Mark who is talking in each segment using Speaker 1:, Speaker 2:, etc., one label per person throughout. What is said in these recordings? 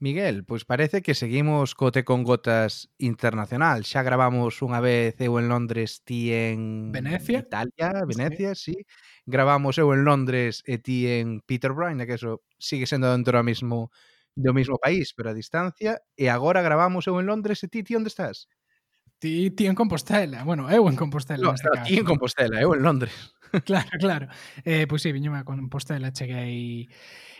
Speaker 1: Miguel, pois parece que seguimos cote con gotas internacional. Xa gravamos unha vez eu en Londres, ti en
Speaker 2: Venecia,
Speaker 1: Italia, Venecia, sí. sí. Gravamos eu en Londres e ti en Peterborough, que eso sigue sendo dentro do mismo do mismo país, pero a distancia, e agora gravamos eu en Londres e ti ti onde estás?
Speaker 2: Ti ti en Compostela. Bueno, eu en Compostela
Speaker 1: no,
Speaker 2: neste
Speaker 1: no,
Speaker 2: caso.
Speaker 1: Ti en Compostela, eu en Londres.
Speaker 2: Claro, claro. Eh, pois pues, sí, viñome a Compostela, cheguei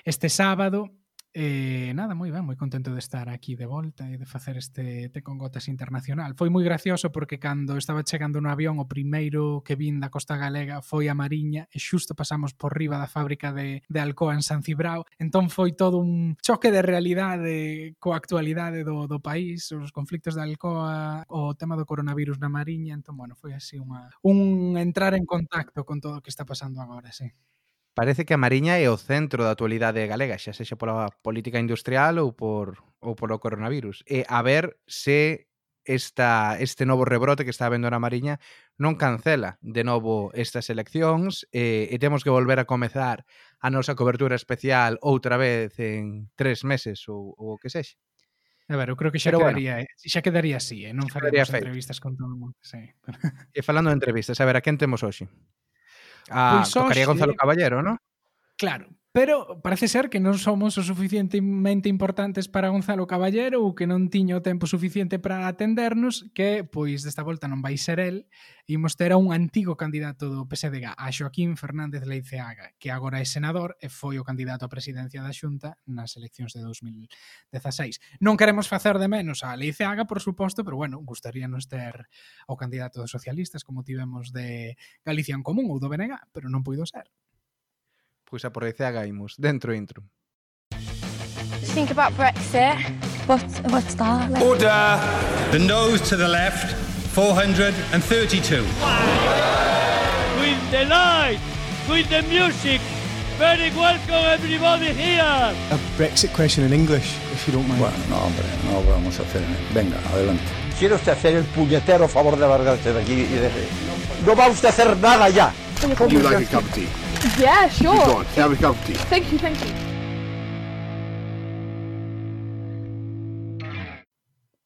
Speaker 2: este sábado Eh, nada, moi ben, moi contento de estar aquí de volta e de facer este Te con Gotas Internacional. Foi moi gracioso porque cando estaba chegando no avión o primeiro que vin da Costa Galega foi a Mariña e xusto pasamos por riba da fábrica de, de Alcoa en San Cibrao. Entón foi todo un choque de realidade coa actualidade do, do país, os conflictos da Alcoa, o tema do coronavirus na Mariña. Entón, bueno, foi así unha, un entrar en contacto con todo o que está pasando agora, sí.
Speaker 1: Parece que a Mariña é o centro da actualidade galega, xa sexa pola política industrial ou por ou polo coronavirus. E a ver se esta, este novo rebrote que está habendo na Mariña non cancela de novo estas eleccións e, e temos que volver a comezar a nosa cobertura especial outra vez en tres meses ou, ou o que sexa.
Speaker 2: A ver, eu creo que xa Pero quedaría, bueno, xa quedaría así, eh? non faremos entrevistas con todo o mundo. Sí.
Speaker 1: E falando de entrevistas, a ver, a quen temos hoxe? Ah, a Gonzalo Caballero, ¿no?
Speaker 2: Claro, Pero parece ser que non somos o suficientemente importantes para Gonzalo Caballero ou que non tiño o tempo suficiente para atendernos que, pois, desta volta non vai ser el. Imos ter a un antigo candidato do PSDG, a Joaquín Fernández Leiceaga, que agora é senador e foi o candidato á presidencia da Xunta nas eleccións de 2016. Non queremos facer de menos a Leiceaga, por suposto, pero, bueno, gustaríanos ter o candidato dos socialistas como tivemos de Galicia en Común ou do BNG, pero non puido ser.
Speaker 1: Pois a por Leiceaga imos, dentro intro.
Speaker 3: Think about Brexit.
Speaker 4: What, what's that? Like?
Speaker 5: Order! The nose to the left, 432.
Speaker 6: With the light, with the music, very welcome everybody here.
Speaker 7: A Brexit question in English, if you don't mind.
Speaker 8: Bueno, no, hombre, no vamos a hacer. Venga, adelante.
Speaker 9: ¿Quiere usted hacer el puñetero favor de largarse de aquí y de... No va usted a hacer nada ya.
Speaker 10: Would you like a cup of tea?
Speaker 3: Yeah, sure.
Speaker 10: Keep going. Have a cup of tea.
Speaker 3: Thank you, thank you.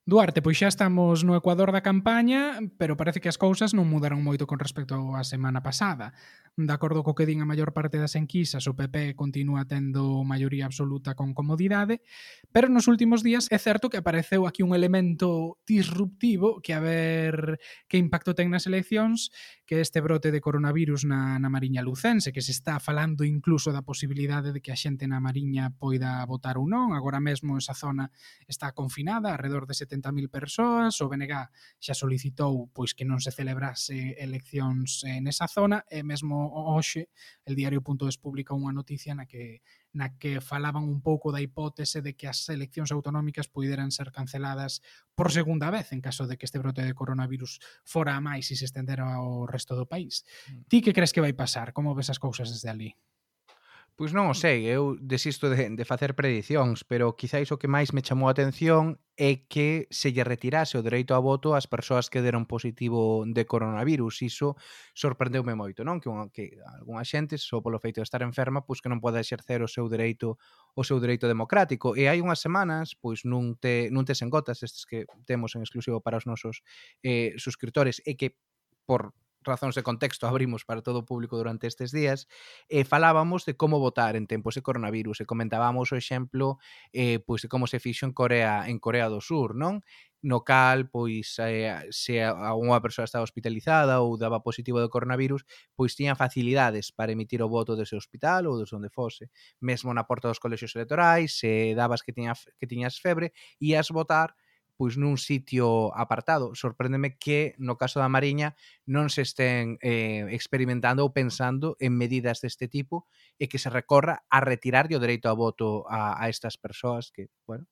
Speaker 2: Duarte, pois xa estamos no Ecuador da campaña, pero parece que as cousas non mudaron moito con respecto á semana pasada. De acordo co que din a maior parte das enquisas, o PP continúa tendo maioría absoluta con comodidade, pero nos últimos días é certo que apareceu aquí un elemento disruptivo que a ver que impacto ten nas eleccións, que este brote de coronavirus na, na Mariña Lucense, que se está falando incluso da posibilidade de que a xente na Mariña poida votar ou non. Agora mesmo esa zona está confinada, alrededor de 70.000 persoas. O BNG xa solicitou pois que non se celebrase eleccións eh, nesa zona e mesmo hoxe el diario.es publica unha noticia na que na que falaban un pouco da hipótese de que as eleccións autonómicas puderan ser canceladas por segunda vez en caso de que este brote de coronavirus fora a máis e se estendera ao resto do país. Mm. Ti que crees que vai pasar? Como ves as cousas desde ali?
Speaker 1: Pois non o sei, eu desisto de, de facer predicións, pero quizáis o que máis me chamou a atención é que se lle retirase o dereito a voto ás persoas que deron positivo de coronavirus. Iso sorprendeume moito, non? Que, unha, que algunha xente, só polo feito de estar enferma, pois que non poda exercer o seu dereito o seu dereito democrático. E hai unhas semanas, pois nun te, nun tes en gotas, estes que temos en exclusivo para os nosos eh, suscriptores, e que por razóns de contexto abrimos para todo o público durante estes días, e falábamos de como votar en tempos de coronavirus e comentábamos o exemplo eh, pois de como se fixo en Corea en Corea do Sur, non? No cal, pois, eh, se a unha persoa estaba hospitalizada ou daba positivo de coronavirus, pois tiña facilidades para emitir o voto dese hospital ou desde onde fose. Mesmo na porta dos colexios electorais, se dabas que, tiña, que tiñas febre, ías votar pois nun sitio apartado. Sorpréndeme que no caso da Mariña non se estén eh, experimentando ou pensando en medidas deste tipo e que se recorra a retirar o dereito a voto a, a estas persoas que, bueno,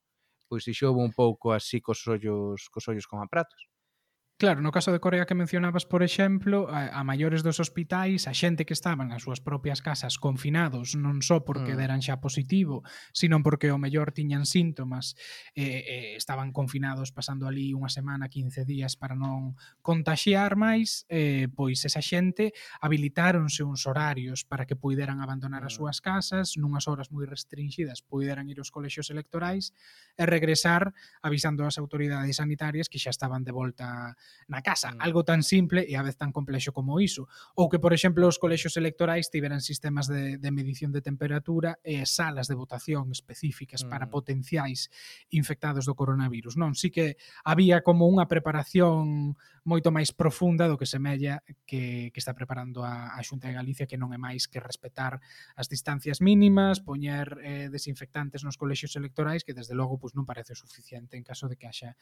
Speaker 1: pois iso un pouco así cos ollos, cos ollos como a pratos.
Speaker 2: Claro, no caso de Corea que mencionabas, por exemplo, a, a maiores dos hospitais, a xente que estaban nas súas propias casas confinados, non só porque
Speaker 1: mm.
Speaker 2: deran xa positivo, sino porque o mellor tiñan síntomas, eh, eh, estaban confinados pasando ali unha semana, 15 días para non contaxiar máis, eh, pois esa xente habilitáronse uns horarios para que puideran abandonar
Speaker 1: mm.
Speaker 2: as súas casas, nunhas horas moi restringidas puideran ir aos colexios electorais e regresar avisando ás autoridades sanitarias que xa estaban de volta na casa,
Speaker 1: mm.
Speaker 2: algo tan simple e a vez tan complexo como iso, ou que por exemplo os colexios electorais tiveran sistemas de, de medición de temperatura e salas de votación específicas para
Speaker 1: mm.
Speaker 2: potenciais infectados do coronavirus, non? Si que había como unha preparación moito máis profunda do que semella que, que está preparando a, a Xunta de Galicia que non é máis que respetar as distancias mínimas, poñer eh, desinfectantes nos colexios electorais que desde logo pois non parece suficiente en caso de que haxa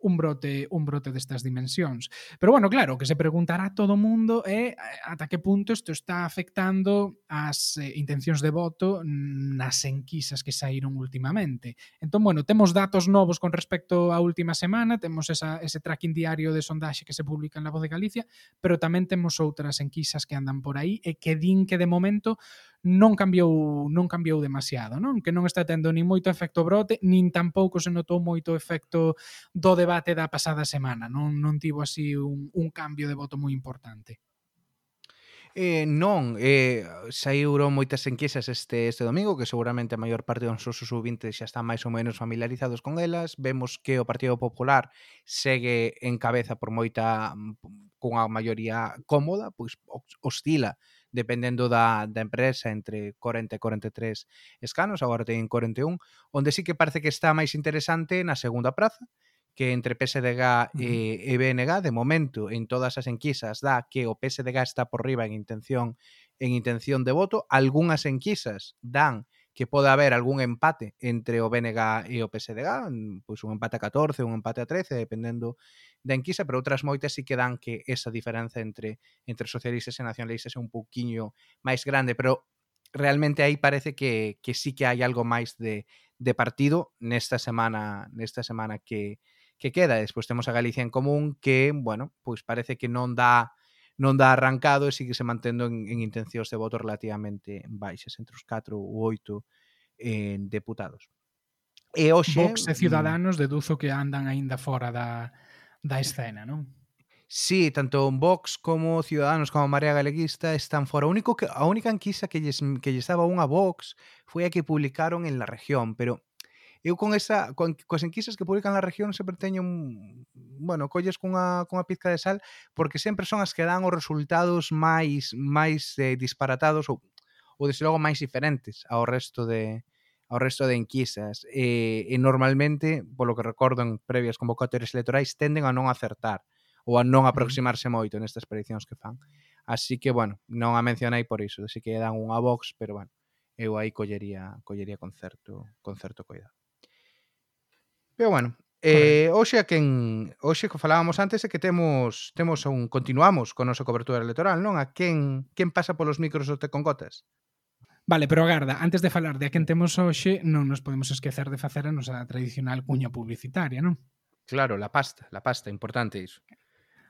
Speaker 2: un brote un brote destas dimensións. Pero bueno, claro, o que se preguntará todo o mundo é eh, ata que punto isto está afectando as eh, intencións de voto nas enquisas que saíron últimamente. Entón, bueno, temos datos novos con respecto á última semana, temos esa, ese tracking diario de sondaxe que se publica en La Voz de Galicia, pero tamén temos outras enquisas que andan por aí e que din que de momento non cambiou non cambiou demasiado, non? Que non está tendo nin moito efecto brote, nin tampouco se notou moito efecto do debate da pasada semana, non non tivo así un, un cambio de voto moi importante.
Speaker 1: Eh, non, eh, saíron moitas enquisas este este domingo que seguramente a maior parte dos nosos subintes xa están máis ou menos familiarizados con elas. Vemos que o Partido Popular segue en cabeza por moita cunha maioría cómoda, pois oscila dependendo da, da empresa entre 40 e 43 escanos, agora teñen 41, onde sí que parece que está máis interesante na segunda praza, que entre PSDG e, e BNG, de momento, en todas as enquisas dá que o PSDG está por riba en intención en intención de voto, algunhas enquisas dan que pode haber algún empate entre o BNG e o PSDG, pois un empate a 14, un empate a 13, dependendo da enquisa, pero outras moitas sí que dan que esa diferenza entre entre socialistas e nacionalistas é un pouquiño máis grande, pero realmente aí parece que, que sí que hai algo máis de, de partido nesta semana nesta semana que, que queda. Despois temos a Galicia en Común que, bueno, pois parece que non dá non dá arrancado e sigue se mantendo en, en intencións de voto relativamente baixas, entre os 4 ou 8 eh, deputados. E hoxe...
Speaker 2: Vox e mm, Ciudadanos deduzo que andan aínda fora da, da escena, non?
Speaker 1: Sí, tanto Vox como Ciudadanos como Marea Galeguista están fora. O único que, a única enquisa que lles, que lles daba unha Vox foi a que publicaron en la región, pero eu con esa con, coas enquisas que publican na región sempre teño un, bueno, colles cunha, cunha pizca de sal porque sempre son as que dan os resultados máis máis eh, disparatados ou, ou desde logo máis diferentes ao resto de ao resto de enquisas e, e normalmente, polo que recordo en previas convocatorias electorais, tenden a non acertar ou a non aproximarse moito nestas prediccións que fan. Así que, bueno, non a mencionei por iso, así que dan unha box, pero, bueno, eu aí collería, collería con certo, con certo cuidado. Pero bueno, Eh, hoxe a quen hoxe que falábamos antes é que temos temos un continuamos con a nosa cobertura electoral, non? A quen quen pasa polos micros do Te con Gotas?
Speaker 2: Vale, pero agarda, antes de falar de a quen temos hoxe, non nos podemos esquecer de facer a nosa tradicional cuña publicitaria, non?
Speaker 1: Claro, la pasta, la pasta, importante iso.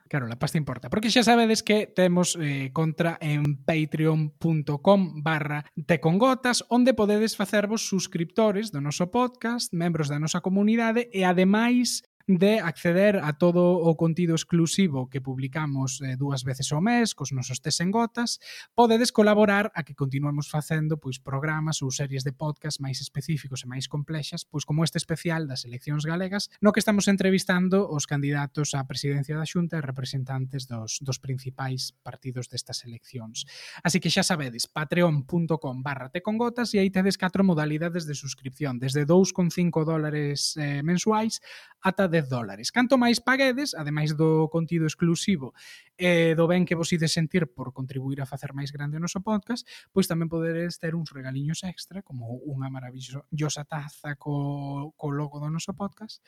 Speaker 2: Claro, la pasta importa. Porque xa sabedes que temos eh, contra en patreon.com barra tecongotas, onde podedes facervos suscriptores do noso podcast, membros da nosa comunidade e ademais de acceder a todo o contido exclusivo que publicamos eh, dúas veces ao mes, cos nosos tes en gotas, podedes colaborar a que continuemos facendo pois programas ou series de podcast máis específicos e máis complexas, pois como este especial das eleccións galegas, no que estamos entrevistando os candidatos á presidencia da Xunta e representantes dos, dos principais partidos destas eleccións. Así que xa sabedes, patreon.com barra tecongotas e aí tedes catro modalidades de suscripción, desde 2,5 dólares eh, mensuais ata 10 10 dólares. Canto máis paguedes, ademais do contido exclusivo e do ben que vos ides sentir por contribuir a facer máis grande o noso podcast, pois tamén poderes ter uns regaliños extra, como unha maravillosa taza co, co logo do noso podcast,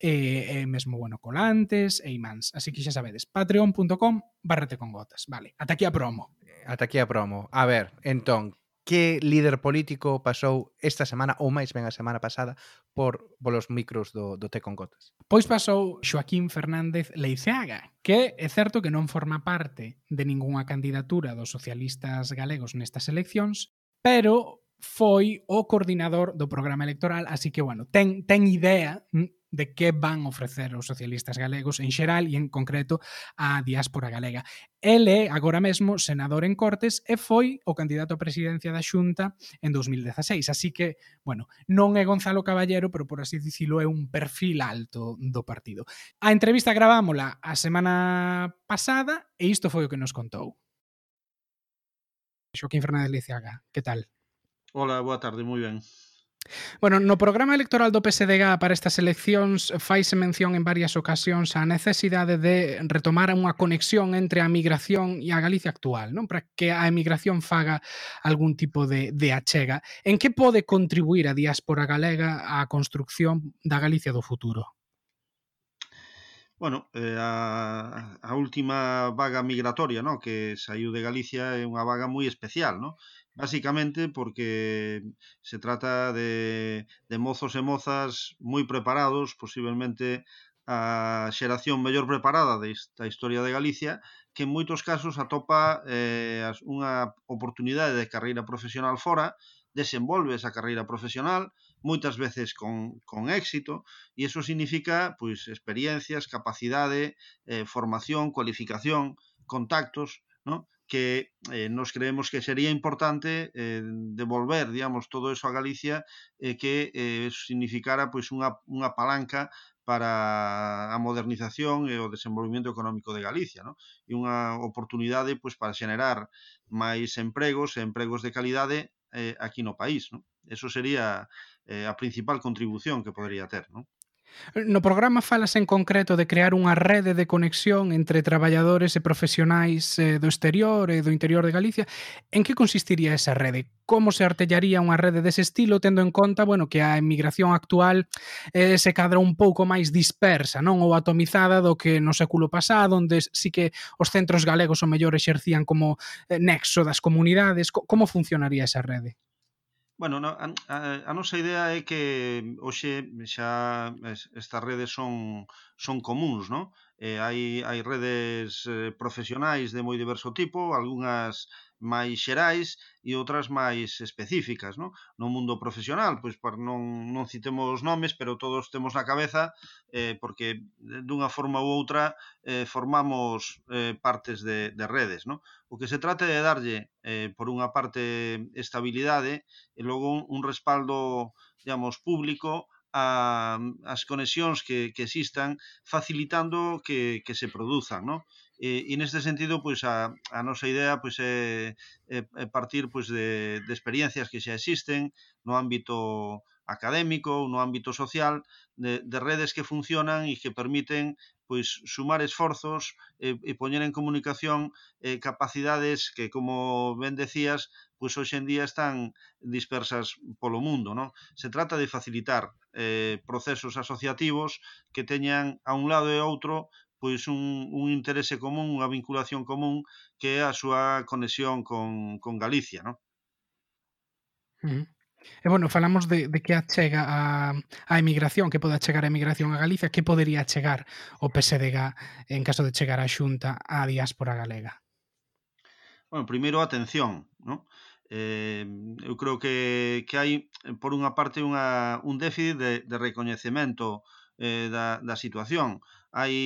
Speaker 2: e, e mesmo, bueno, colantes e imáns. Así que xa sabedes, patreon.com barrate con gotas. Vale, ata aquí a promo.
Speaker 1: Ata aquí a promo. A ver, entón, que líder político pasou esta semana ou máis ben a semana pasada por polos micros do, do Té con Gotas?
Speaker 2: Pois pasou Joaquín Fernández Leiceaga, que é certo que non forma parte de ningunha candidatura dos socialistas galegos nestas eleccións, pero foi o coordinador do programa electoral, así que, bueno, ten, ten idea mm, de que van ofrecer os socialistas galegos en xeral e en concreto a diáspora galega. El é agora mesmo senador en Cortes e foi o candidato a presidencia da Xunta en 2016, así que, bueno, non é Gonzalo Caballero, pero por así dicilo é un perfil alto do partido. A entrevista gravámola a semana pasada e isto foi o que nos contou. Xoaquín Fernández Liceaga, que tal?
Speaker 11: Hola, boa tarde, moi ben.
Speaker 2: Bueno, no programa electoral do PSDG para estas eleccións faise mención en varias ocasións á necesidade de retomar unha conexión entre a migración e a Galicia actual, non? Para que a emigración faga algún tipo de, de achega. En que pode contribuir a diáspora galega á construcción da Galicia do futuro?
Speaker 11: Bueno, eh, a, a última vaga migratoria no? que saiu de Galicia é unha vaga moi especial, no? Básicamente porque se trata de, de mozos e mozas moi preparados, posiblemente a xeración mellor preparada desta historia de Galicia, que en moitos casos atopa eh, unha oportunidade de carreira profesional fora, desenvolve esa carreira profesional, moitas veces con, con éxito, e iso significa pois experiencias, capacidade, eh, formación, cualificación, contactos, ¿no? que eh, nos creemos que sería importante eh, devolver, digamos, todo eso a Galicia eh, que eh, significara pois unha, unha palanca para a modernización e o desenvolvimento económico de Galicia, non? E unha oportunidade pois para xenerar máis empregos e empregos de calidade eh, aquí no país, non? Eso sería eh, a principal contribución que podría ter, non?
Speaker 2: No programa falas en concreto de crear unha rede de conexión entre traballadores e profesionais eh, do exterior e do interior de Galicia. En que consistiría esa rede? Como se artellaría unha rede dese estilo tendo en conta, bueno, que a emigración actual eh, se cadra un pouco máis dispersa, non ou atomizada do que no século pasado, onde sí que os centros galegos o mellor exercían como eh, nexo das comunidades. Como funcionaría esa rede?
Speaker 11: Bueno, a, a, a nosa idea é que hoxe xa estas redes son son comuns, non? Eh, hai, hai redes eh, profesionais de moi diverso tipo, algunhas máis xerais e outras máis específicas, non? No mundo profesional, pois para non, non citemos nomes, pero todos temos na cabeza eh, porque dunha forma ou outra eh, formamos eh, partes de, de redes, non? O que se trata de darlle, eh, por unha parte, estabilidade e logo un, un respaldo, digamos, público a, as conexións que, que existan facilitando que, que se produzan, non? E, e neste sentido, pois a, a nosa idea pois é, é, é partir pois de, de experiencias que xa existen no ámbito académico ou no ámbito social de, de redes que funcionan e que permiten pois sumar esforzos e, e poñer en comunicación eh, capacidades que como ben decías, pois hoxe en día están dispersas polo mundo, non? Se trata de facilitar eh procesos asociativos que teñan a un lado e outro pois un, un interese común, unha vinculación común que é a súa conexión con, con Galicia, non?
Speaker 2: Uh -huh. E bueno, falamos de, de que achega a, a emigración, que pode achegar a emigración a Galicia, que podería achegar o PSDG en caso de chegar a xunta á diáspora galega?
Speaker 11: Bueno, primeiro, atención, non? Eh, eu creo que, que hai, por unha parte, unha, un déficit de, de recoñecemento eh, da, da situación hai,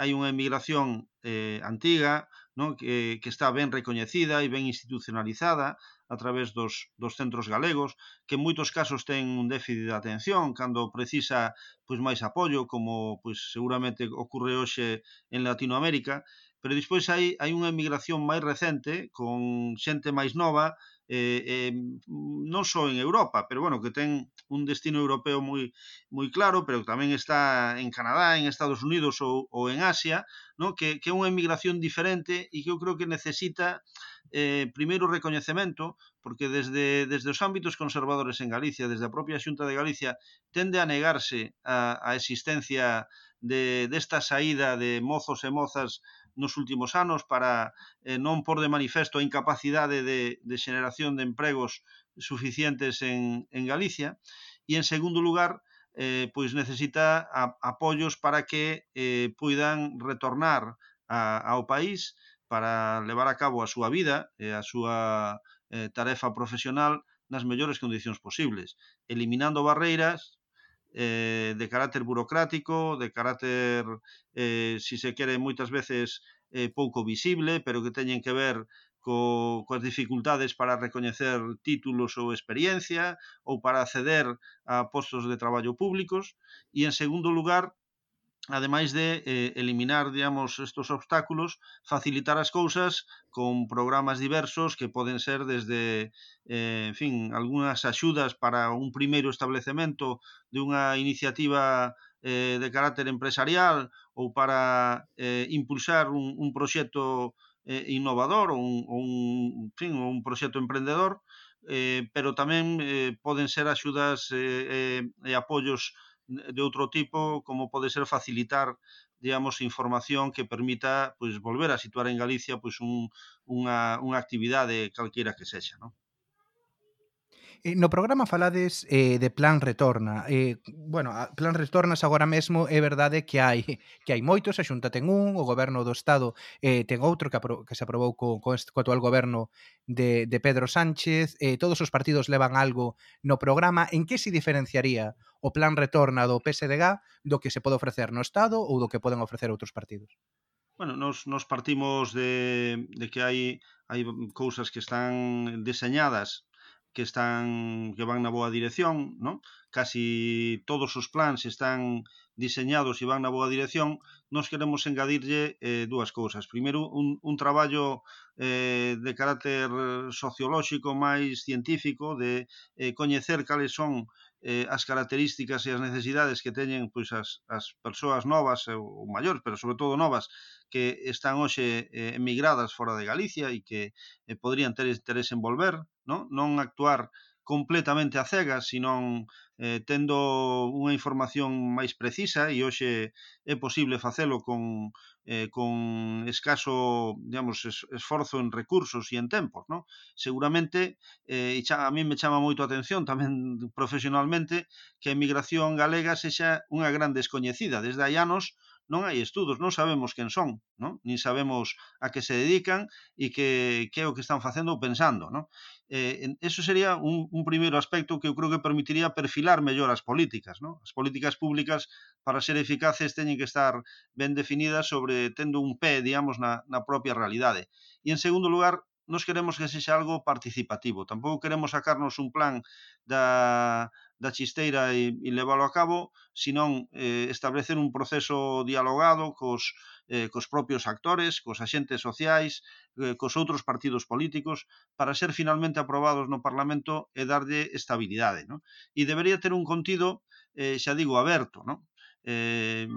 Speaker 11: hai unha emigración eh, antiga non? Que, que está ben recoñecida e ben institucionalizada a través dos, dos centros galegos, que en moitos casos ten un déficit de atención cando precisa pois máis apoio, como pois seguramente ocorre hoxe en Latinoamérica, pero despois hai, hai unha emigración máis recente con xente máis nova eh, eh, non só en Europa, pero bueno, que ten un destino europeo moi moi claro, pero tamén está en Canadá, en Estados Unidos ou, ou en Asia, no? que, que é unha emigración diferente e que eu creo que necesita eh, primeiro recoñecemento, porque desde, desde os ámbitos conservadores en Galicia, desde a propia Xunta de Galicia, tende a negarse a, a existencia de, desta saída de mozos e mozas nos últimos anos para eh, non por de manifesto a incapacidade de, de xeneración de empregos suficientes en, en Galicia. E en segundo lugar eh, pois necesita a, apoios para que eh, puidan retornar a, ao país para levar a cabo a súa vida e a súa eh, tarefa profesional nas mellores condicións posibles, eliminando barreiras eh, de carácter burocrático, de carácter, eh, si se quere, moitas veces eh, pouco visible, pero que teñen que ver co, coas dificultades para recoñecer títulos ou experiencia ou para acceder a postos de traballo públicos. E en segundo lugar ademais de eh, eliminar, digamos, estos obstáculos, facilitar as cousas con programas diversos que poden ser desde, eh, en fin, algunhas axudas para un primeiro establecemento de unha iniciativa eh, de carácter empresarial ou para eh, impulsar un, un proxecto eh, innovador ou un, un, fin, un proxecto emprendedor, eh, pero tamén eh, poden ser axudas eh, eh e apoios de outro tipo, como pode ser facilitar digamos, información que permita pois, volver a situar en Galicia pois, un, unha, unha actividade calquera que sexa. Non?
Speaker 1: Eh, no programa falades eh, de Plan Retorna. Eh, bueno, Plan Retornas agora mesmo é verdade que hai que hai moitos, a Xunta ten un, o goberno do Estado eh, ten outro que, apro que se aprobou co, co, este, co actual goberno de, de Pedro Sánchez. Eh, todos os partidos levan algo no programa. En que se diferenciaría o Plan Retorna do PSDG do que se pode ofrecer no Estado ou do que poden ofrecer outros partidos?
Speaker 11: Bueno, nos, nos partimos de, de que hai hai cousas que están deseñadas que están que van na boa dirección, non? Casi todos os plans están diseñados e van na boa dirección, nós queremos engadirlle eh, dúas cousas. Primeiro, un, un traballo eh, de carácter sociolóxico máis científico, de eh, coñecer cales son eh, as características e as necesidades que teñen pois, as, as persoas novas ou, maiores, pero sobre todo novas que están hoxe eh, emigradas fora de Galicia e que eh, podrían ter interés en volver, non, non actuar completamente a cegas, senón eh, tendo unha información máis precisa e hoxe é posible facelo con, eh, con escaso digamos, es, esforzo en recursos e en tempos. No? Seguramente, eh, e xa, a mí me chama moito a atención tamén profesionalmente, que a emigración galega sexa unha gran descoñecida. Desde hai anos, non hai estudos, non sabemos quen son, non? nin sabemos a que se dedican e que, que é o que están facendo ou pensando. Non? Eh, eso sería un, un primeiro aspecto que eu creo que permitiría perfilar mellor as políticas. Non? As políticas públicas, para ser eficaces, teñen que estar ben definidas sobre tendo un pé, digamos, na, na propia realidade. E, en segundo lugar, nos queremos que sexa algo participativo, tampouco queremos sacarnos un plan da, da chisteira e, e leválo a cabo, senón eh, establecer un proceso dialogado cos, eh, cos propios actores, cos axentes sociais, eh, cos outros partidos políticos, para ser finalmente aprobados no Parlamento e darlle estabilidade. Non? E debería ter un contido, eh, xa digo, aberto, non? eh,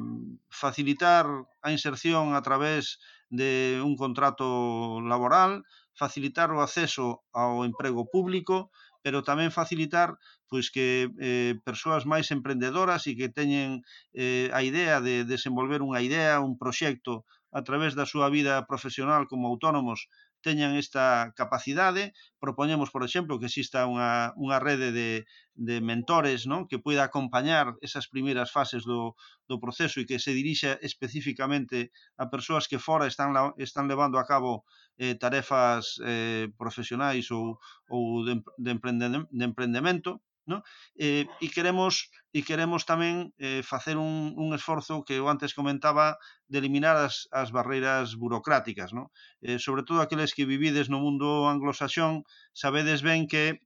Speaker 11: facilitar a inserción a través de un contrato laboral, facilitar o acceso ao emprego público, pero tamén facilitar pois que eh, persoas máis emprendedoras e que teñen eh, a idea de desenvolver unha idea, un proxecto a través da súa vida profesional como autónomos teñan esta capacidade. Propoñemos, por exemplo, que exista unha, unha rede de, de mentores non que poida acompañar esas primeiras fases do, do proceso e que se dirixa especificamente a persoas que fora están, están levando a cabo eh, tarefas eh, profesionais ou, ou de, de, de emprendemento no? Eh, e queremos e queremos tamén eh, facer un, un esforzo que eu antes comentaba de eliminar as, as barreiras burocráticas, no? Eh, sobre todo aqueles que vivides no mundo anglosaxón, sabedes ben que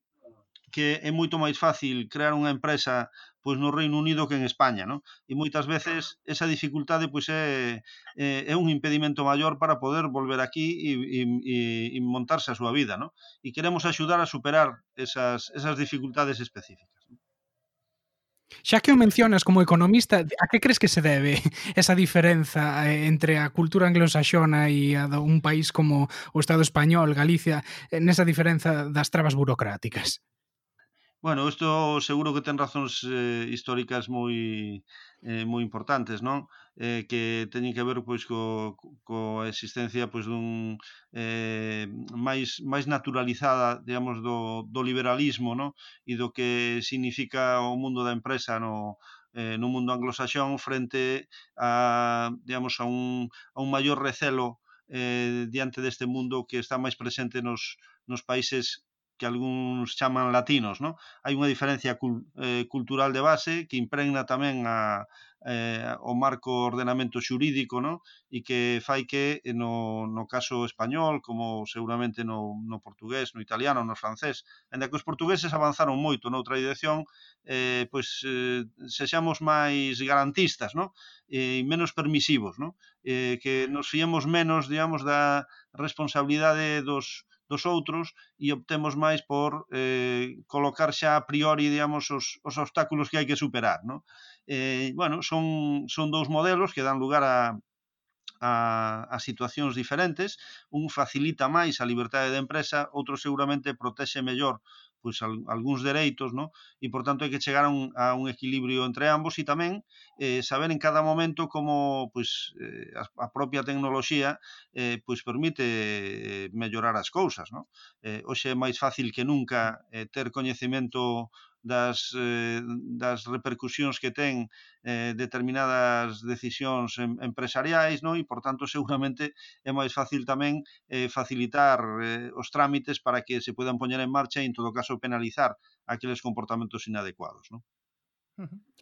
Speaker 11: que é moito máis fácil crear unha empresa pois no Reino Unido que en España, non? E moitas veces esa dificultade pois é, é, é un impedimento maior para poder volver aquí e, e, e, montarse a súa vida, non? E queremos axudar a superar esas, esas dificultades específicas. Non?
Speaker 2: Xa que o mencionas como economista, a que crees que se debe esa diferenza eh, entre a cultura anglosaxona e a un país como o Estado español, Galicia, nesa diferenza das trabas burocráticas?
Speaker 11: Bueno, isto seguro que ten razóns eh, históricas moi eh, moi importantes, non? Eh, que teñen que ver pois co, co existencia pois dun eh, máis máis naturalizada, digamos, do, do liberalismo, non? E do que significa o mundo da empresa no eh, no mundo anglosaxón frente a, digamos, a un, a un maior recelo eh, diante deste mundo que está máis presente nos, nos países que algúns chaman latinos, non? Hai unha diferencia cul eh, cultural de base que impregna tamén a, eh, o marco ordenamento xurídico, non? E que fai que eh, no, no caso español, como seguramente no, no portugués, no italiano, no francés, ainda que os portugueses avanzaron moito noutra dirección, eh, pois eh, sexamos máis garantistas, non? E eh, menos permisivos, non? Eh, que nos fiemos menos, digamos, da responsabilidade dos dos outros e optemos máis por eh, colocar xa a priori, digamos, os, os obstáculos que hai que superar, non? Eh, bueno, son, son dous modelos que dan lugar a, a, a situacións diferentes. Un facilita máis a liberdade de empresa, outro seguramente protexe mellor pois al, algúns dereitos, no? E por tanto hai que chegar a un, a un equilibrio entre ambos e tamén eh, saber en cada momento como pois eh, a, a propia tecnoloxía eh, pois permite eh, mellorar as cousas, no? Eh, hoxe é máis fácil que nunca eh, ter coñecemento das, eh, das repercusións que ten eh, determinadas decisións em, empresariais, non? e, por tanto, seguramente é máis fácil tamén eh, facilitar eh, os trámites para que se podan poñer en marcha e, en todo caso, penalizar aqueles comportamentos inadecuados. Non?
Speaker 1: Uh -huh.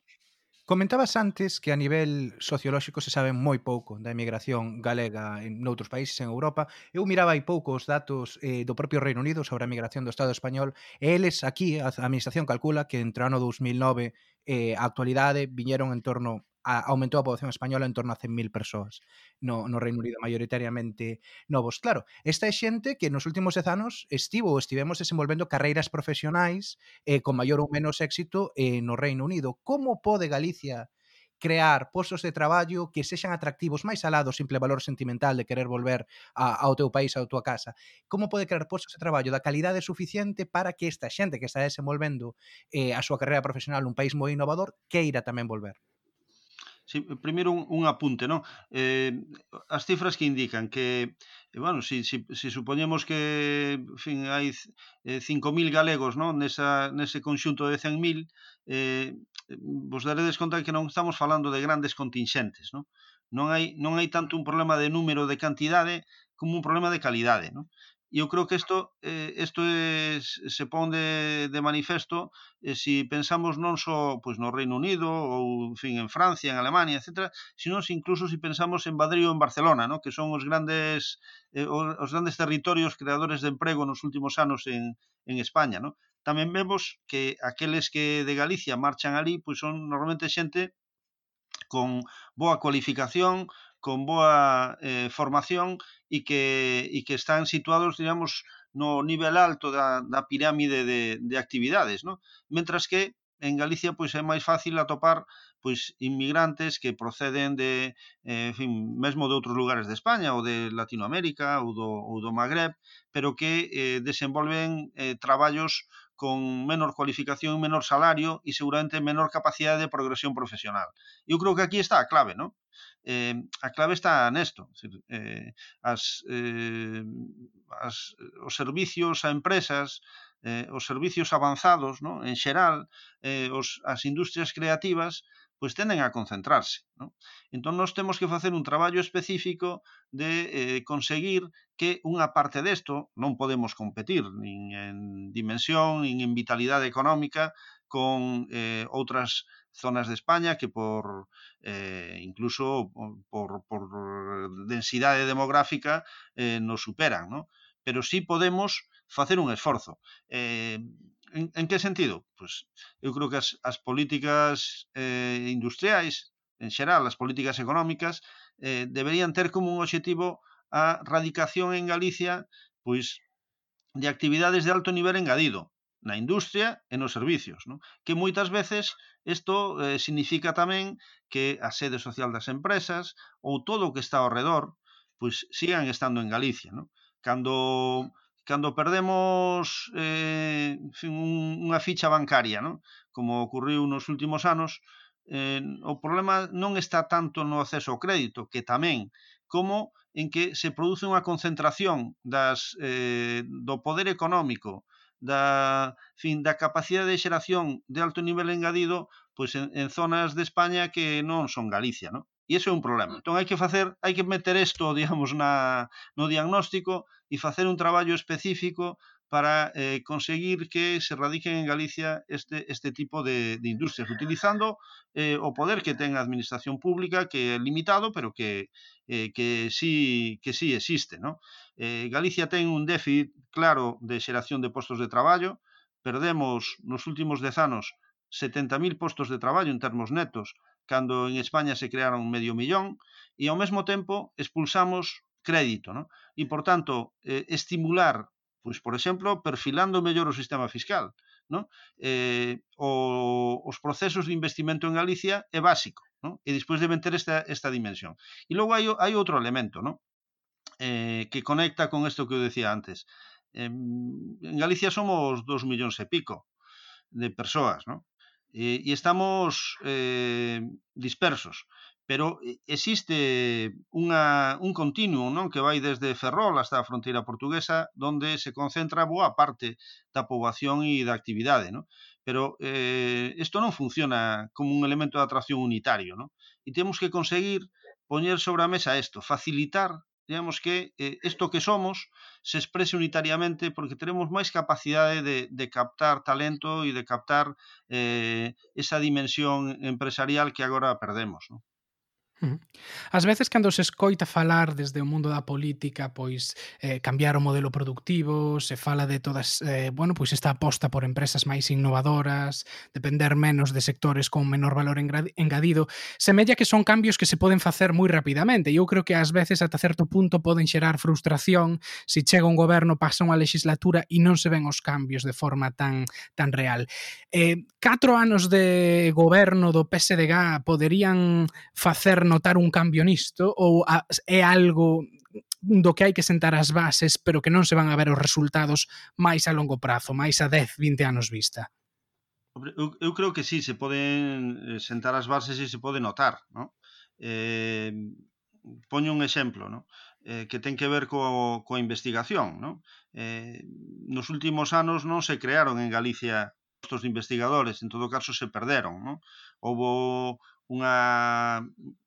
Speaker 1: Comentabas antes que a nivel sociolóxico se sabe moi pouco da emigración galega en noutros países en Europa. Eu miraba hai pouco os datos eh, do propio Reino Unido sobre a emigración do Estado español e eles aquí, a administración calcula que entre o ano 2009 e eh, a actualidade viñeron en torno a, aumentou a poboación española en torno a 100.000 persoas no, no Reino Unido maioritariamente novos. Claro, esta é xente que nos últimos 10 anos estivo ou estivemos desenvolvendo carreiras profesionais eh, con maior ou menos éxito eh, no Reino Unido. Como pode Galicia crear postos de traballo que sexan atractivos máis alá do simple valor sentimental de querer volver a, ao teu país, ao tua casa. Como pode crear postos de traballo da calidade suficiente para que esta xente que está desenvolvendo eh, a súa carreira profesional nun país moi innovador queira tamén volver?
Speaker 11: Si, primeiro un, un apunte, non? Eh, as cifras que indican que eh, bueno, si, si, si supoñemos que en fin, hai eh, 5.000 galegos non? Nesa, nese conxunto de 100.000, eh, vos daredes conta que non estamos falando de grandes contingentes. Non, non, hai, non hai tanto un problema de número de cantidade como un problema de calidade. Non? E eu creo que isto eh, isto é, se pon de, de manifesto eh, si pensamos non só pois, no Reino Unido ou en, fin, en Francia, en Alemania, etc., sino incluso se si pensamos en Madrid ou en Barcelona, no? que son os grandes eh, os grandes territorios creadores de emprego nos últimos anos en, en España. No? Tamén vemos que aqueles que de Galicia marchan ali pois son normalmente xente con boa cualificación, con boa eh, formación e que, e que están situados, digamos, no nivel alto da, da pirámide de, de actividades, ¿no? Mentras que en Galicia pois é máis fácil atopar pois inmigrantes que proceden de, eh, en fin, mesmo de outros lugares de España ou de Latinoamérica ou do, ou do Magreb, pero que eh, desenvolven eh, traballos con menor cualificación, menor salario e seguramente menor capacidade de progresión profesional. Eu creo que aquí está a clave, non? eh, a clave está nesto, decir, eh, as, eh, as, os servicios a empresas, eh, os servicios avanzados, no? en xeral, eh, os, as industrias creativas, pois tenden a concentrarse. Non? Entón, nós temos que facer un traballo específico de eh, conseguir que unha parte desto non podemos competir nin en dimensión, nin en vitalidade económica con eh, outras zonas de España que por eh, incluso por, por, densidade demográfica eh, nos superan, ¿no? pero sí podemos facer un esforzo. Eh, en, en que sentido? Pois eu creo que as, as políticas eh, industriais, en xeral, as políticas económicas, eh, deberían ter como un objetivo a radicación en Galicia pois de actividades de alto nivel engadido, na industria e nos servicios, non? que moitas veces isto eh, significa tamén que a sede social das empresas ou todo o que está ao redor pois sigan estando en Galicia. Non? Cando cando perdemos eh, un, unha ficha bancaria, non? como ocurriu nos últimos anos, eh, o problema non está tanto no acceso ao crédito, que tamén, como en que se produce unha concentración das, eh, do poder económico da, fin, da capacidade de xeración de alto nivel engadido pois en, en zonas de España que non son Galicia, non? E iso é un problema. Mm. Entón hai que facer, hai que meter isto, digamos, na, no diagnóstico e facer un traballo específico para eh, conseguir que se radiquen en Galicia este, este tipo de, de industrias, utilizando eh, o poder que ten a administración pública, que é limitado, pero que, eh, que, sí, que sí existe. ¿no? Eh, Galicia ten un déficit claro de xeración de postos de traballo, perdemos nos últimos dez anos 70.000 postos de traballo en termos netos, cando en España se crearon medio millón, e ao mesmo tempo expulsamos crédito, ¿no? E, por tanto, eh, estimular Pois, por exemplo, perfilando mellor o sistema fiscal. Non? Eh, o, os procesos de investimento en Galicia é básico. Non? E despois deben ter esta, esta dimensión. E logo hai, hai outro elemento non? Eh, que conecta con isto que eu decía antes. Eh, en Galicia somos 2 millóns e pico de persoas, non? e, e estamos eh, dispersos pero eh, existe unha, un continuo non que vai desde Ferrol hasta a fronteira portuguesa donde se concentra boa parte da poboación e da actividade non? pero eh, isto non funciona como un elemento de atracción unitario non? e temos que conseguir poñer sobre a mesa isto, facilitar digamos que eh, isto eh, que somos se exprese unitariamente porque teremos máis capacidade de, de captar talento e de captar eh, esa dimensión empresarial que agora perdemos. Non?
Speaker 2: Ás veces cando se escoita falar desde o mundo da política, pois eh, cambiar o modelo productivo, se fala de todas, eh, bueno, pois esta aposta por empresas máis innovadoras, depender menos de sectores con menor valor engadido, semella que son cambios que se poden facer moi rapidamente. E eu creo que ás veces ata certo punto poden xerar frustración se chega un goberno, pasa unha legislatura e non se ven os cambios de forma tan tan real. Eh, catro anos de goberno do PSDG poderían facer notar un cambio nisto ou a, é algo do que hai que sentar as bases, pero que non se van a ver os resultados máis a longo prazo, máis a 10, 20 anos vista?
Speaker 11: Eu, eu creo que sí, se poden eh, sentar as bases e se pode notar, non? Eh, poño un exemplo, non? Eh, que ten que ver co, coa investigación, non? Eh, nos últimos anos non se crearon en Galicia postos de investigadores, en todo caso se perderon, non? Houbo unha,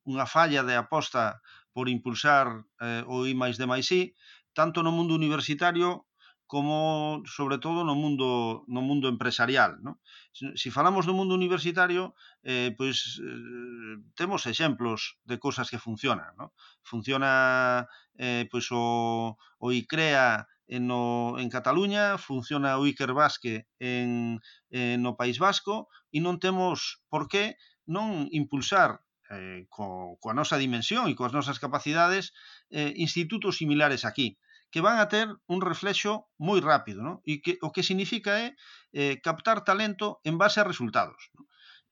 Speaker 11: unha falla de aposta por impulsar eh, o I máis D máis I, tanto no mundo universitario como sobre todo no mundo no mundo empresarial, ¿no? Se si falamos do mundo universitario, eh pois eh, temos exemplos de cousas que funcionan, ¿no? Funciona eh pois o o ICREA en no en Cataluña, funciona o Iker Basque en eh, no País Vasco e non temos por que non impulsar eh, co, coa nosa dimensión e coas nosas capacidades eh, institutos similares aquí que van a ter un reflexo moi rápido, non? E que o que significa é eh, captar talento en base a resultados. no?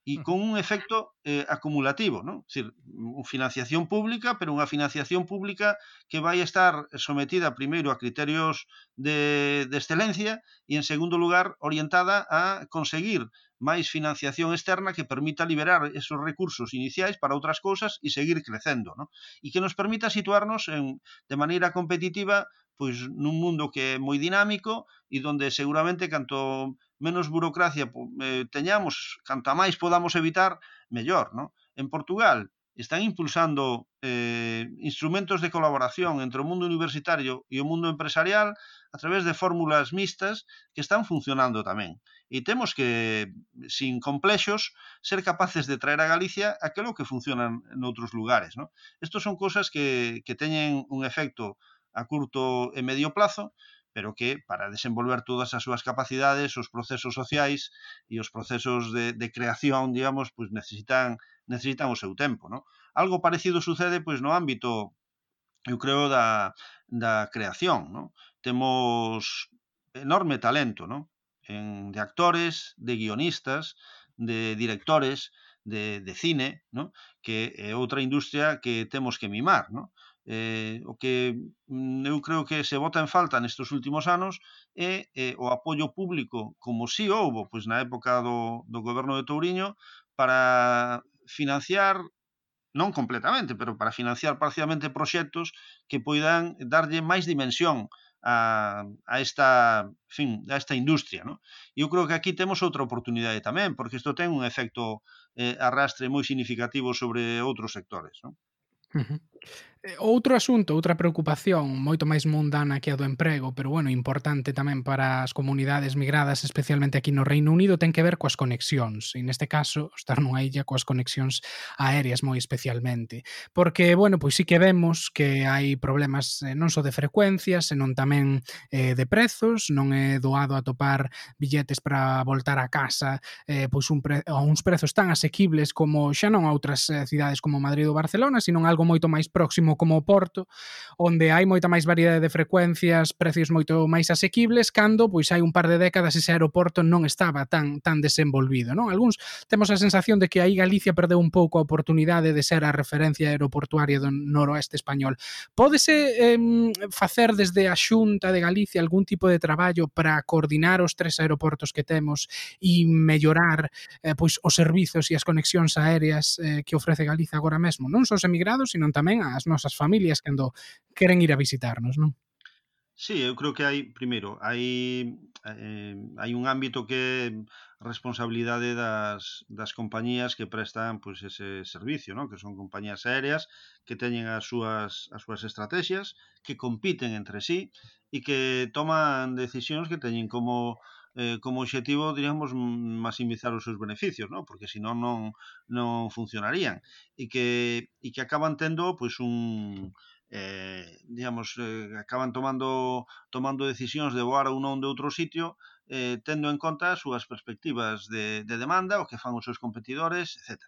Speaker 11: e con un efecto eh, acumulativo, non? Decir, unha financiación pública, pero unha financiación pública que vai estar sometida primeiro a criterios de, de excelencia e, en segundo lugar, orientada a conseguir máis financiación externa que permita liberar esos recursos iniciais para outras cousas e seguir crecendo, non? E que nos permita situarnos en, de maneira competitiva pois nun mundo que é moi dinámico e donde seguramente canto menos burocracia eh, teñamos, canta máis podamos evitar, mellor, non? En Portugal están impulsando eh, instrumentos de colaboración entre o mundo universitario e o mundo empresarial a través de fórmulas mixtas que están funcionando tamén. E temos que, sin complexos, ser capaces de traer a Galicia aquilo que funcionan en outros lugares. Non? Estos son cosas que, que teñen un efecto a curto e medio plazo, pero que para desenvolver todas as súas capacidades, os procesos sociais e os procesos de, de creación, digamos, pois necesitan necesitan o seu tempo, non? Algo parecido sucede pois no ámbito eu creo da, da creación, non? Temos enorme talento, non? En, de actores, de guionistas, de directores de, de cine, non? que é outra industria que temos que mimar, non? Eh, o que mm, eu creo que se bota en falta nestes últimos anos é eh, o apoio público, como si houbo pois na época do, do goberno de Touriño, para financiar non completamente, pero para financiar parcialmente proxectos que poidan darlle máis dimensión a, a esta, fin, a esta industria. No? Eu creo que aquí temos outra oportunidade tamén, porque isto ten un efecto eh, arrastre moi significativo sobre outros sectores. No?
Speaker 2: Uh -huh. Eh, outro asunto, outra preocupación moito máis mundana que a do emprego, pero bueno, importante tamén para as comunidades migradas, especialmente aquí no Reino Unido, ten que ver coas conexións. E neste caso, estar nunha illa coas conexións aéreas moi especialmente. Porque, bueno, pois sí que vemos que hai problemas eh, non só de frecuencias, senón tamén eh, de prezos, non é doado atopar billetes para voltar a casa eh, pois un pre a uns prezos tan asequibles como xa non a outras eh, cidades como Madrid ou Barcelona, sino algo moito máis próximo como o Porto, onde hai moita máis variedade de frecuencias, precios moito máis asequibles, cando pois hai un par de décadas ese aeroporto non estaba tan tan desenvolvido, non? Algúns temos a sensación de que aí Galicia perdeu un pouco a oportunidade de ser a referencia aeroportuaria do noroeste español. Pódese eh, facer desde a Xunta de Galicia algún tipo de traballo para coordinar os tres aeroportos que temos e mellorar eh, pois os servizos e as conexións aéreas eh, que ofrece Galicia agora mesmo, non só os emigrados, sino tamén as nosas familias cando queren ir a visitarnos, non?
Speaker 11: Sí, eu creo que hai, primeiro, hai eh, hai un ámbito que é responsabilidade das, das compañías que prestan pois, ese servicio, non? que son compañías aéreas que teñen as súas, as súas estrategias, que compiten entre sí e que toman decisións que teñen como eh, como objetivo, diríamos, maximizar os seus beneficios, ¿no? porque senón non, non funcionarían. E que, e que acaban tendo pois, un, eh, digamos, eh, acaban tomando, tomando decisións de voar a un ou de outro sitio eh, tendo en conta as súas perspectivas de, de demanda, o que fan os seus competidores, etc.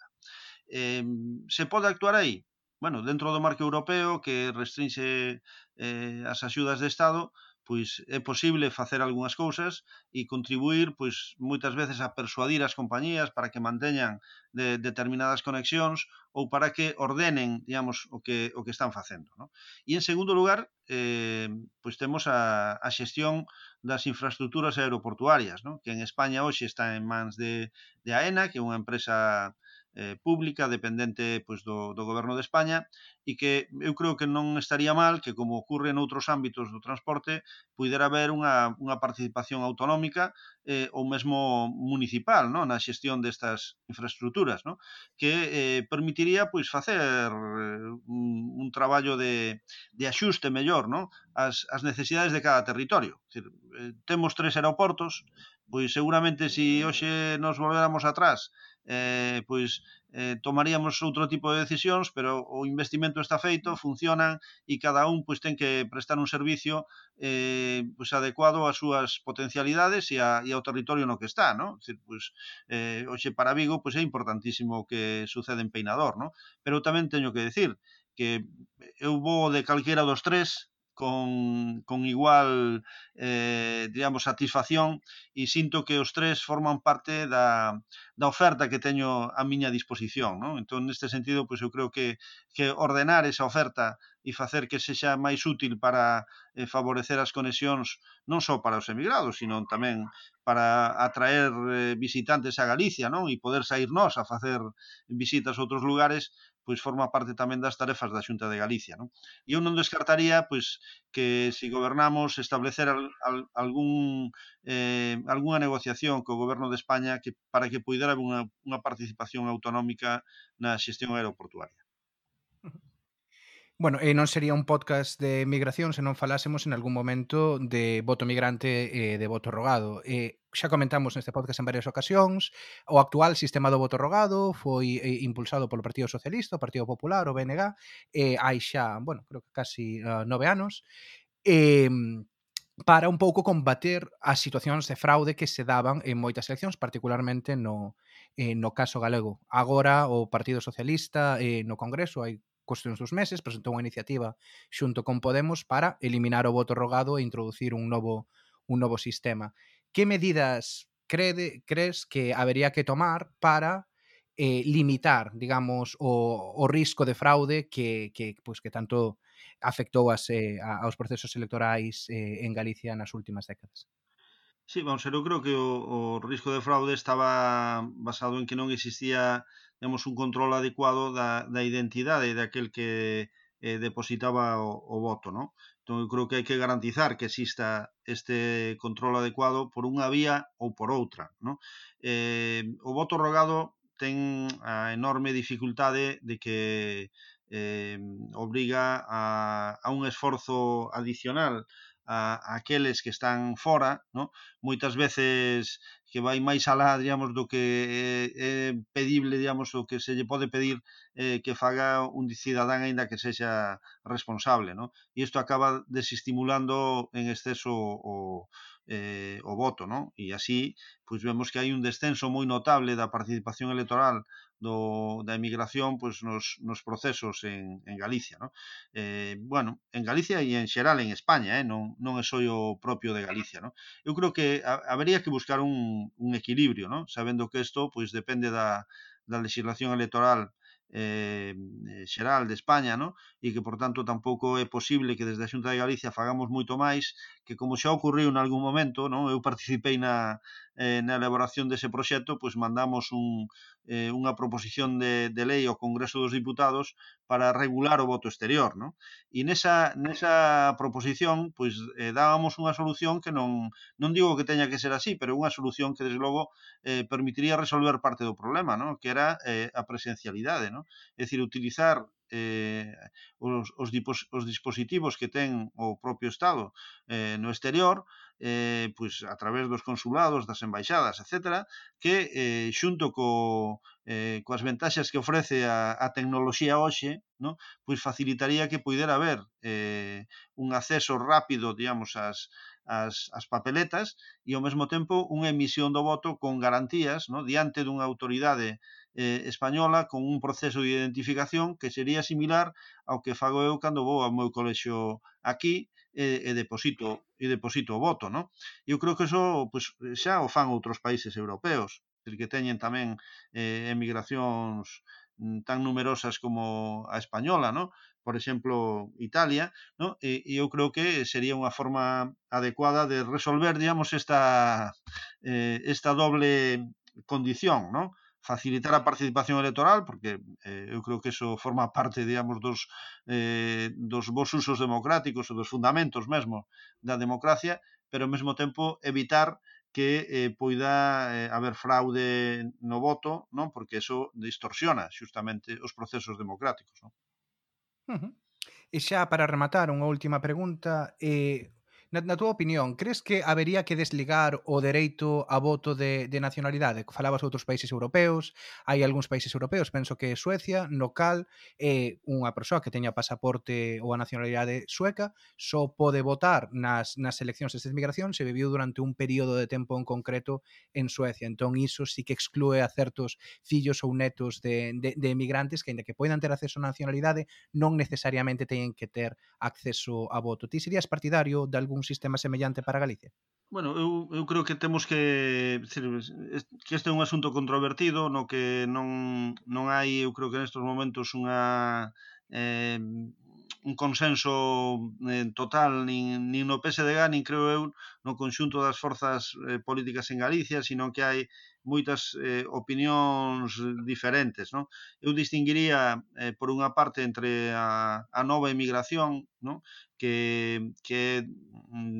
Speaker 11: Eh, se pode actuar aí? Bueno, dentro do marco europeo que restringe eh, as axudas de Estado, pois é posible facer algunhas cousas e contribuir pois moitas veces a persuadir as compañías para que manteñan de, determinadas conexións ou para que ordenen, digamos, o que o que están facendo, ¿no? E en segundo lugar, eh, pois temos a, a xestión das infraestructuras aeroportuarias, ¿no? que en España hoxe está en mans de, de AENA, que é unha empresa eh, pública dependente pois, do, do goberno de España e que eu creo que non estaría mal que, como ocurre noutros ámbitos do transporte, pudera haber unha, unha participación autonómica eh, ou mesmo municipal no? na xestión destas infraestructuras, no? que eh, permitiría pois, facer eh, un, un traballo de, de axuste mellor no? as, as necesidades de cada territorio. Decir, eh, temos tres aeroportos, pois seguramente se si hoxe nos volveramos atrás eh, pois eh, tomaríamos outro tipo de decisións, pero o investimento está feito, funcionan e cada un pois ten que prestar un servicio eh, pois adecuado ás súas potencialidades e, a, e ao territorio no que está, non? Dicir, pois, eh, hoxe para Vigo pois é importantísimo o que sucede en Peinador, non? Pero tamén teño que decir que eu vou de calquera dos tres con, con igual, eh, digamos, satisfacción e sinto que os tres forman parte da, da oferta que teño a miña disposición. Non? Entón, neste sentido, pois eu creo que, que ordenar esa oferta e facer que sexa máis útil para eh, favorecer as conexións non só para os emigrados, sino tamén para atraer eh, visitantes a Galicia non? e poder sair nós a facer visitas a outros lugares, pois forma parte tamén das tarefas da Xunta de Galicia. Non? E eu non descartaría pois, que se gobernamos establecer al, al, algún, eh, algunha negociación co goberno de España que, para que poidera haber unha, unha participación autonómica na xestión aeroportuaria.
Speaker 1: Bueno, e non sería un podcast de migración se non falásemos en algún momento de voto migrante e de voto rogado. E xa comentamos neste podcast en varias ocasións, o actual sistema do voto rogado foi impulsado polo Partido Socialista, o Partido Popular, o BNG, e hai xa, bueno, creo que casi uh, nove anos, e para un pouco combater as situacións de fraude que se daban en moitas eleccións, particularmente no, eh, no caso galego. Agora o Partido Socialista eh, no Congreso hai cuestións dos meses, presentou unha iniciativa xunto con Podemos para eliminar o voto rogado e introducir un novo un novo sistema. Que medidas crede, crees que habería que tomar para eh, limitar, digamos, o, o risco de fraude que, que, pues, que tanto afectou as, eh, aos procesos electorais eh, en Galicia nas últimas décadas?
Speaker 11: Sí, vamos eu creo que o, o risco de fraude estaba basado en que non existía digamos, un control adecuado da, da identidade daquel que eh, depositaba o, o voto, non? Entón, eu creo que hai que garantizar que exista este control adecuado por unha vía ou por outra, non? Eh, o voto rogado ten a enorme dificultade de que eh, obriga a, a un esforzo adicional a, aqueles que están fora, no? moitas veces que vai máis alá, digamos, do que é, é pedible, digamos, o que se lle pode pedir eh, que faga un cidadán aínda que sexa responsable, no? E isto acaba desestimulando en exceso o, eh, o voto, non? E así, pois vemos que hai un descenso moi notable da participación electoral do, da emigración pois, nos, nos procesos en, en Galicia, No? Eh, bueno, en Galicia e en xeral en España, eh? non, non é só o propio de Galicia, No? Eu creo que a, habería que buscar un, un equilibrio, no? Sabendo que isto pois depende da, da legislación electoral eh, xeral de España, no? e que, por tanto, tampouco é posible que desde a Xunta de Galicia fagamos moito máis, que como xa ocorreu en algún momento, no? eu participei na, eh, na elaboración dese proxecto, pois mandamos un, eh, unha proposición de, de lei ao Congreso dos Diputados para regular o voto exterior, non? E nesa, nesa proposición, pois eh, dábamos unha solución que non, non digo que teña que ser así, pero unha solución que, desde logo, eh, permitiría resolver parte do problema, non? Que era eh, a presencialidade, non? É dicir, utilizar eh, os, os, dipos, os dispositivos que ten o propio Estado eh, no exterior eh, pois a través dos consulados, das embaixadas, etc., que eh, xunto co, eh, coas ventaxas que ofrece a, a tecnoloxía hoxe, no? pois facilitaría que poidera haber eh, un acceso rápido, digamos, ás, as, as papeletas e ao mesmo tempo unha emisión do voto con garantías no? diante dunha autoridade eh, española con un proceso de identificación que sería similar ao que fago eu cando vou ao meu colexo aquí e, e deposito e deposito o voto, ¿no? Eu creo que eso pues, xa o fan outros países europeos, que teñen tamén eh, emigracións mm, tan numerosas como a española, ¿no? por exemplo, Italia, ¿no? e, e eu creo que sería unha forma adecuada de resolver, digamos, esta, eh, esta doble condición, ¿no? facilitar a participación electoral, porque eh, eu creo que eso forma parte, digamos, dos, eh, dos vos usos democráticos ou dos fundamentos mesmo da democracia, pero ao mesmo tempo evitar que eh, poida eh, haber fraude no voto, non? Porque eso distorsiona xustamente os procesos democráticos, non?
Speaker 1: Uh -huh. E xa para rematar, unha última pregunta, eh, Na, na túa opinión, crees que habería que desligar o dereito a voto de, de nacionalidade? Falabas outros países europeos, hai algúns países europeos, penso que Suecia, no cal eh, unha persoa que teña pasaporte ou a nacionalidade sueca só pode votar nas, nas eleccións de migración se viviu durante un período de tempo en concreto en Suecia. Entón, iso sí que exclúe a certos fillos ou netos de, de, de emigrantes que, ainda que poidan ter acceso a nacionalidade, non necesariamente teñen que ter acceso a voto. Ti serías partidario de algún un sistema semellante para Galicia?
Speaker 11: Bueno, eu, eu creo que temos que decir, que este é un asunto controvertido no que non, non hai, eu creo que nestes momentos unha eh, un consenso eh, total nin, nin no PSDG nin creo eu no conxunto das forzas eh, políticas en Galicia, sino que hai moitas eh, opinións diferentes. Non? Eu distinguiría, eh, por unha parte, entre a, a nova emigración, non? que, que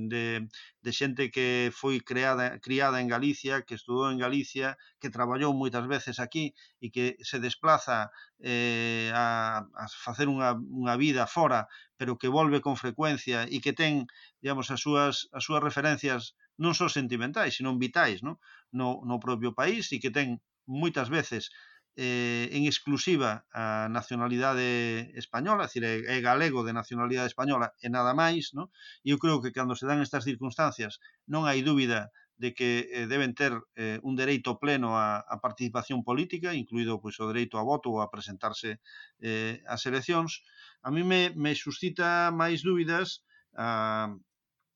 Speaker 11: de, de xente que foi creada, criada en Galicia, que estudou en Galicia, que traballou moitas veces aquí e que se desplaza eh, a, a facer unha, unha vida fora pero que volve con frecuencia e que ten, digamos, as súas, as súas referencias non só sentimentais, senón vitais, non? No, no propio país e que ten moitas veces eh, en exclusiva a nacionalidade española, é, dicir, é galego de nacionalidade española e nada máis, non? E eu creo que cando se dan estas circunstancias non hai dúbida de que eh, deben ter eh, un dereito pleno a, a participación política, incluído pois, o dereito a voto ou a presentarse eh, ás eleccións, a mí me, me suscita máis dúbidas a,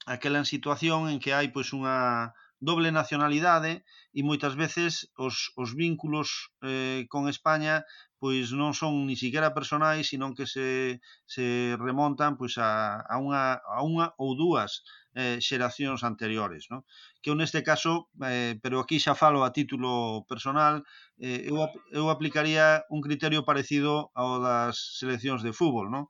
Speaker 11: aquela situación en que hai pois unha doble nacionalidade e moitas veces os, os vínculos eh, con España pois non son ni siquiera personais, sino que se, se remontan pois a, a, unha, a unha ou dúas eh, xeracións anteriores, no? que eu neste caso, eh, pero aquí xa falo a título personal, eh, eu, eu aplicaría un criterio parecido ao das seleccións de fútbol, no?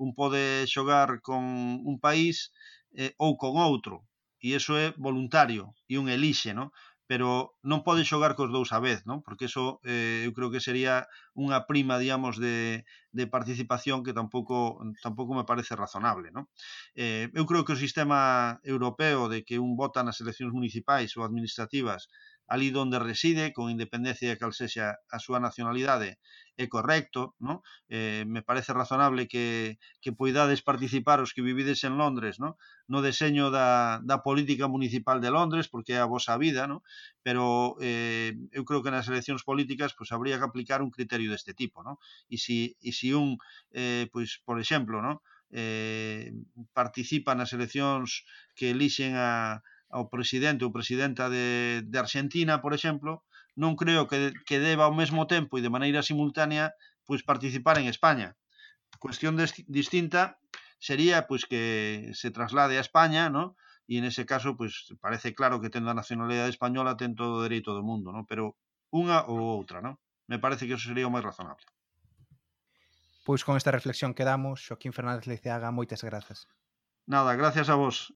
Speaker 11: un pode xogar con un país eh, ou con outro, e iso é voluntario e un elixe, no? pero non pode xogar cos dous a vez, non? Porque eso eh, eu creo que sería unha prima, digamos, de, de participación que tampouco tampouco me parece razonable, non? Eh, eu creo que o sistema europeo de que un vota nas eleccións municipais ou administrativas ali onde reside, con independencia de cal sexa a súa nacionalidade, é correcto, non? Eh, me parece razonable que, que poidades participar os que vivides en Londres, non? No deseño da, da política municipal de Londres, porque é a vosa vida, non? Pero eh, eu creo que nas eleccións políticas pois, habría que aplicar un criterio deste tipo, non? E si, e si un, eh, pois, por exemplo, non? Eh, participa nas eleccións que elixen a, ao presidente ou presidenta de, de Argentina, por exemplo, non creo que, que deba ao mesmo tempo e de maneira simultánea pois participar en España. Cuestión de, distinta sería pois que se traslade a España, ¿no? E en ese caso, pois parece claro que tendo a nacionalidade española ten todo o dereito do mundo, ¿no? Pero unha ou outra, ¿no? Me parece que eso sería o máis razonable.
Speaker 1: Pois con esta reflexión quedamos, Joaquín Fernández Leiceaga, moitas grazas.
Speaker 11: Nada, gracias a vos.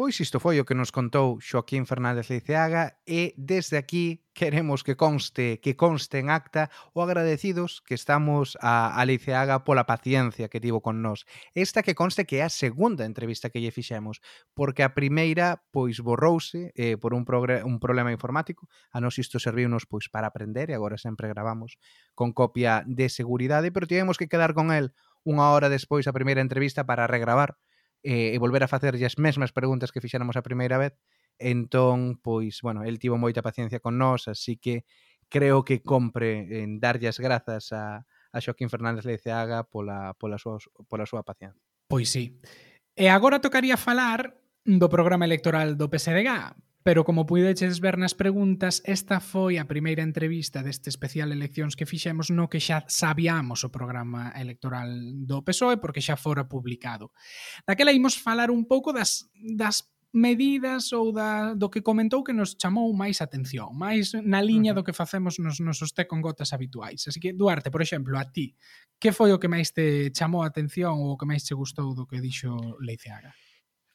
Speaker 1: Pois isto foi o que nos contou Xoaquín Fernández Liceaga e desde aquí queremos que conste, que conste en acta o agradecidos que estamos a Aliceaga pola paciencia que tivo con nós. Esta que conste que é a segunda entrevista que lle fixemos, porque a primeira pois borrouse eh, por un, un problema informático, a nós isto serviunos pois para aprender e agora sempre gravamos con copia de seguridade, pero tivemos que quedar con el unha hora despois a primeira entrevista para regravar eh, e volver a facerlle as mesmas preguntas que fixéramos a primeira vez. Entón, pois, bueno, el tivo moita paciencia con nós, así que creo que compre en darlle as grazas a, a Xoaquín Fernández Leiceaga pola, pola, súa, pola súa paciencia.
Speaker 2: Pois sí. E agora tocaría falar do programa electoral do PSDG, Pero como puideches ver nas preguntas, esta foi a primeira entrevista deste especial eleccións que fixemos no que xa sabíamos o programa electoral do PSOE porque xa fora publicado. Daquela imos falar un pouco das, das medidas ou da, do que comentou que nos chamou máis atención, máis na liña do que facemos nos nosos té con gotas habituais. Así que, Duarte, por exemplo, a ti, que foi o que máis te chamou a atención ou o que máis te gustou do que dixo Leiceaga?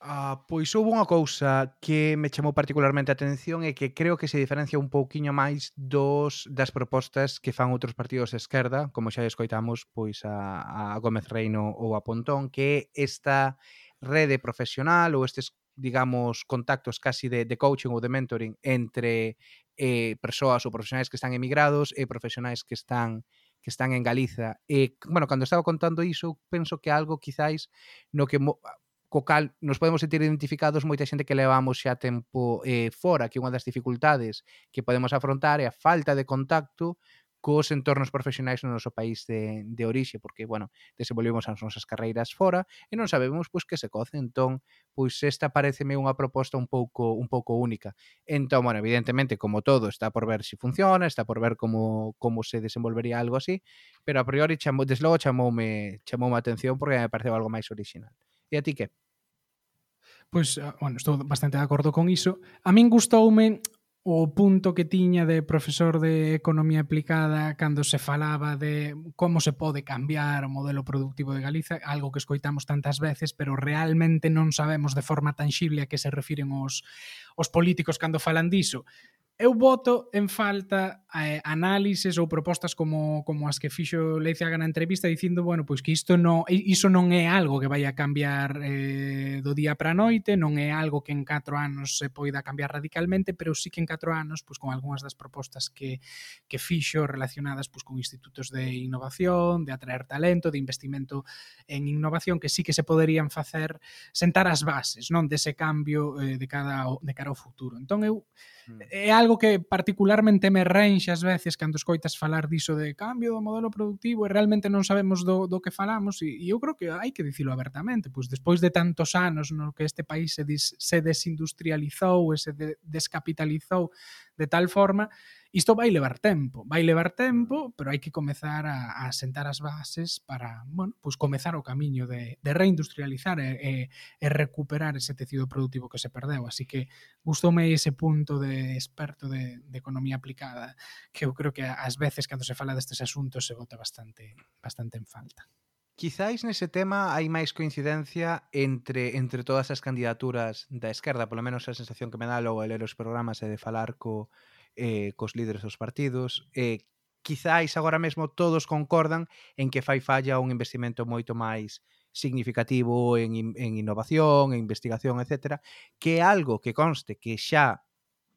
Speaker 1: Ah, pois houve unha cousa que me chamou particularmente a atención e que creo que se diferencia un pouquiño máis dos das propostas que fan outros partidos de esquerda, como xa escoitamos pois a, a Gómez Reino ou a Pontón, que esta rede profesional ou estes digamos, contactos casi de, de coaching ou de mentoring entre eh, persoas ou profesionais que están emigrados e profesionais que están que están en Galiza. E, bueno, cando estaba contando iso, penso que algo quizáis no que co cal nos podemos sentir identificados moita xente que levamos xa tempo eh, fora, que unha das dificultades que podemos afrontar é a falta de contacto cos entornos profesionais no noso país de, de orixe, porque, bueno, desenvolvemos as nosas carreiras fora e non sabemos pois que se coce, entón, pois esta pareceme unha proposta un pouco un pouco única. Entón, bueno, evidentemente, como todo, está por ver se si funciona, está por ver como como se desenvolvería algo así, pero a priori, chamo, desde logo, chamoume, chamoume a atención porque me pareceu algo máis original. E a ti que?
Speaker 2: Pois, pues, bueno, estou bastante de acordo con iso. A min gustoume o punto que tiña de profesor de economía aplicada cando se falaba de como se pode cambiar o modelo productivo de Galiza, algo que escoitamos tantas veces, pero realmente non sabemos de forma tangible a que se refiren os, os políticos cando falan diso eu voto en falta eh, análises ou propostas como, como as que fixo Leizaga na entrevista dicindo, bueno, pois que isto non, iso non é algo que vai a cambiar eh, do día para a noite, non é algo que en 4 anos se poida cambiar radicalmente, pero sí que en 4 anos, pois con algunhas das propostas que, que fixo relacionadas pois, con institutos de innovación, de atraer talento, de investimento en innovación, que sí que se poderían facer sentar as bases, non, dese cambio eh, de, cada, de cara ao futuro. Entón, eu é algo que particularmente me renxe ás veces cando escoitas falar diso de cambio do modelo productivo e realmente non sabemos do, do que falamos e, e eu creo que hai que dicilo abertamente, pois despois de tantos anos no que este país se, dis, se desindustrializou e se de, descapitalizou de tal forma, Isto vai levar tempo, vai levar tempo, pero hai que comezar a, a sentar as bases para, bueno, pois comezar o camiño de, de reindustrializar e, e, e recuperar ese tecido productivo que se perdeu. Así que gustoume ese punto de experto de, de economía aplicada que eu creo que ás veces cando se fala destes asuntos se vota bastante bastante en falta.
Speaker 1: Quizáis nese tema hai máis coincidencia entre entre todas as candidaturas da esquerda, polo menos a sensación que me dá logo de ler os programas e de falar co eh, cos líderes dos partidos. Eh, quizáis agora mesmo todos concordan en que fai falla un investimento moito máis significativo en, en innovación, en investigación, etc., que é algo que conste que xa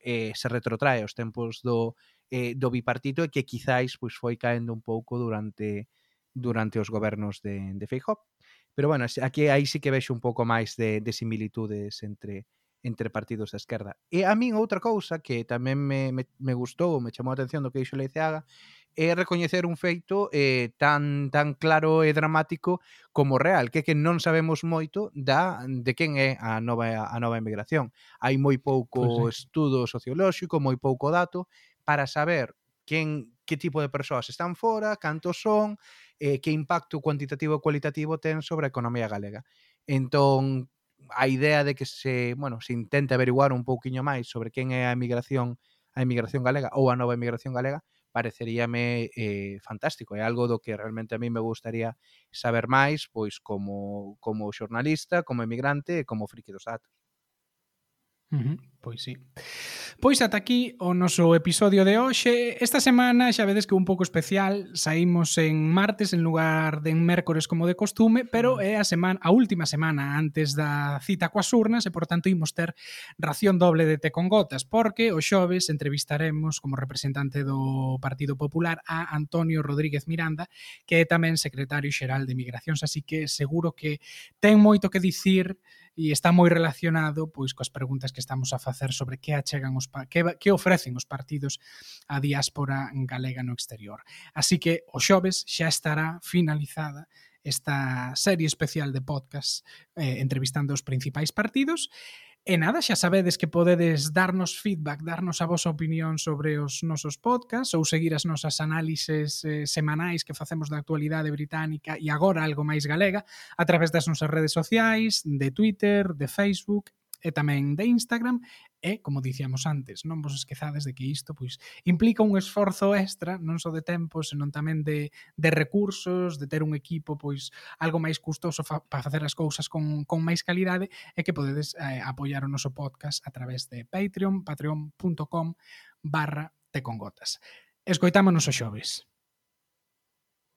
Speaker 1: eh, se retrotrae aos tempos do, eh, do bipartito e que quizáis pois, foi caendo un pouco durante durante os gobernos de, de Feijó. Pero bueno, aquí aí sí que vexo un pouco máis de, de similitudes entre entre partidos da esquerda. E a min outra cousa que tamén me, me, me gustou, me chamou a atención do que dixo Leiceaga, é recoñecer un feito eh, tan tan claro e dramático como real, que é que non sabemos moito da de quen é a nova a nova emigración. Hai moi pouco pues sí. estudo sociolóxico, moi pouco dato para saber quen que tipo de persoas están fora, cantos son, eh, que impacto cuantitativo e cualitativo ten sobre a economía galega. Entón, a idea de que se, bueno, se intente averiguar un pouquiño máis sobre quen é a emigración a emigración galega ou a nova emigración galega pareceríame eh, fantástico, é algo do que realmente a mí me gustaría saber máis, pois como como xornalista, como emigrante e como friki dos datos.
Speaker 2: Uh -huh. Pois sí. Pois ata aquí o noso episodio de hoxe. Esta semana xa vedes que un pouco especial, saímos en martes en lugar de en mércores como de costume, pero é a semana a última semana antes da cita coas urnas e por tanto imos ter ración doble de té con gotas, porque o xoves entrevistaremos como representante do Partido Popular a Antonio Rodríguez Miranda, que é tamén secretario xeral de Migracións, así que seguro que ten moito que dicir e está moi relacionado pois coas preguntas que estamos a facer sobre que achegan os que, que ofrecen os partidos á diáspora galega no exterior. Así que o xoves xa estará finalizada esta serie especial de podcast eh, entrevistando os principais partidos E nada, xa sabedes que podedes darnos feedback, darnos a vosa opinión sobre os nosos podcasts ou seguir as nosas análises eh, semanais que facemos da actualidade británica e agora algo máis galega a través das nosas redes sociais, de Twitter, de Facebook e tamén de Instagram. E, como dicíamos antes, non vos esquezades de que isto pois implica un esforzo extra, non só de tempo, senón tamén de, de recursos, de ter un equipo pois algo máis custoso fa, para facer as cousas con, con máis calidade e que podedes eh, apoiar o noso podcast a través de Patreon, patreon.com barra tecongotas. Escoitámonos o xoves.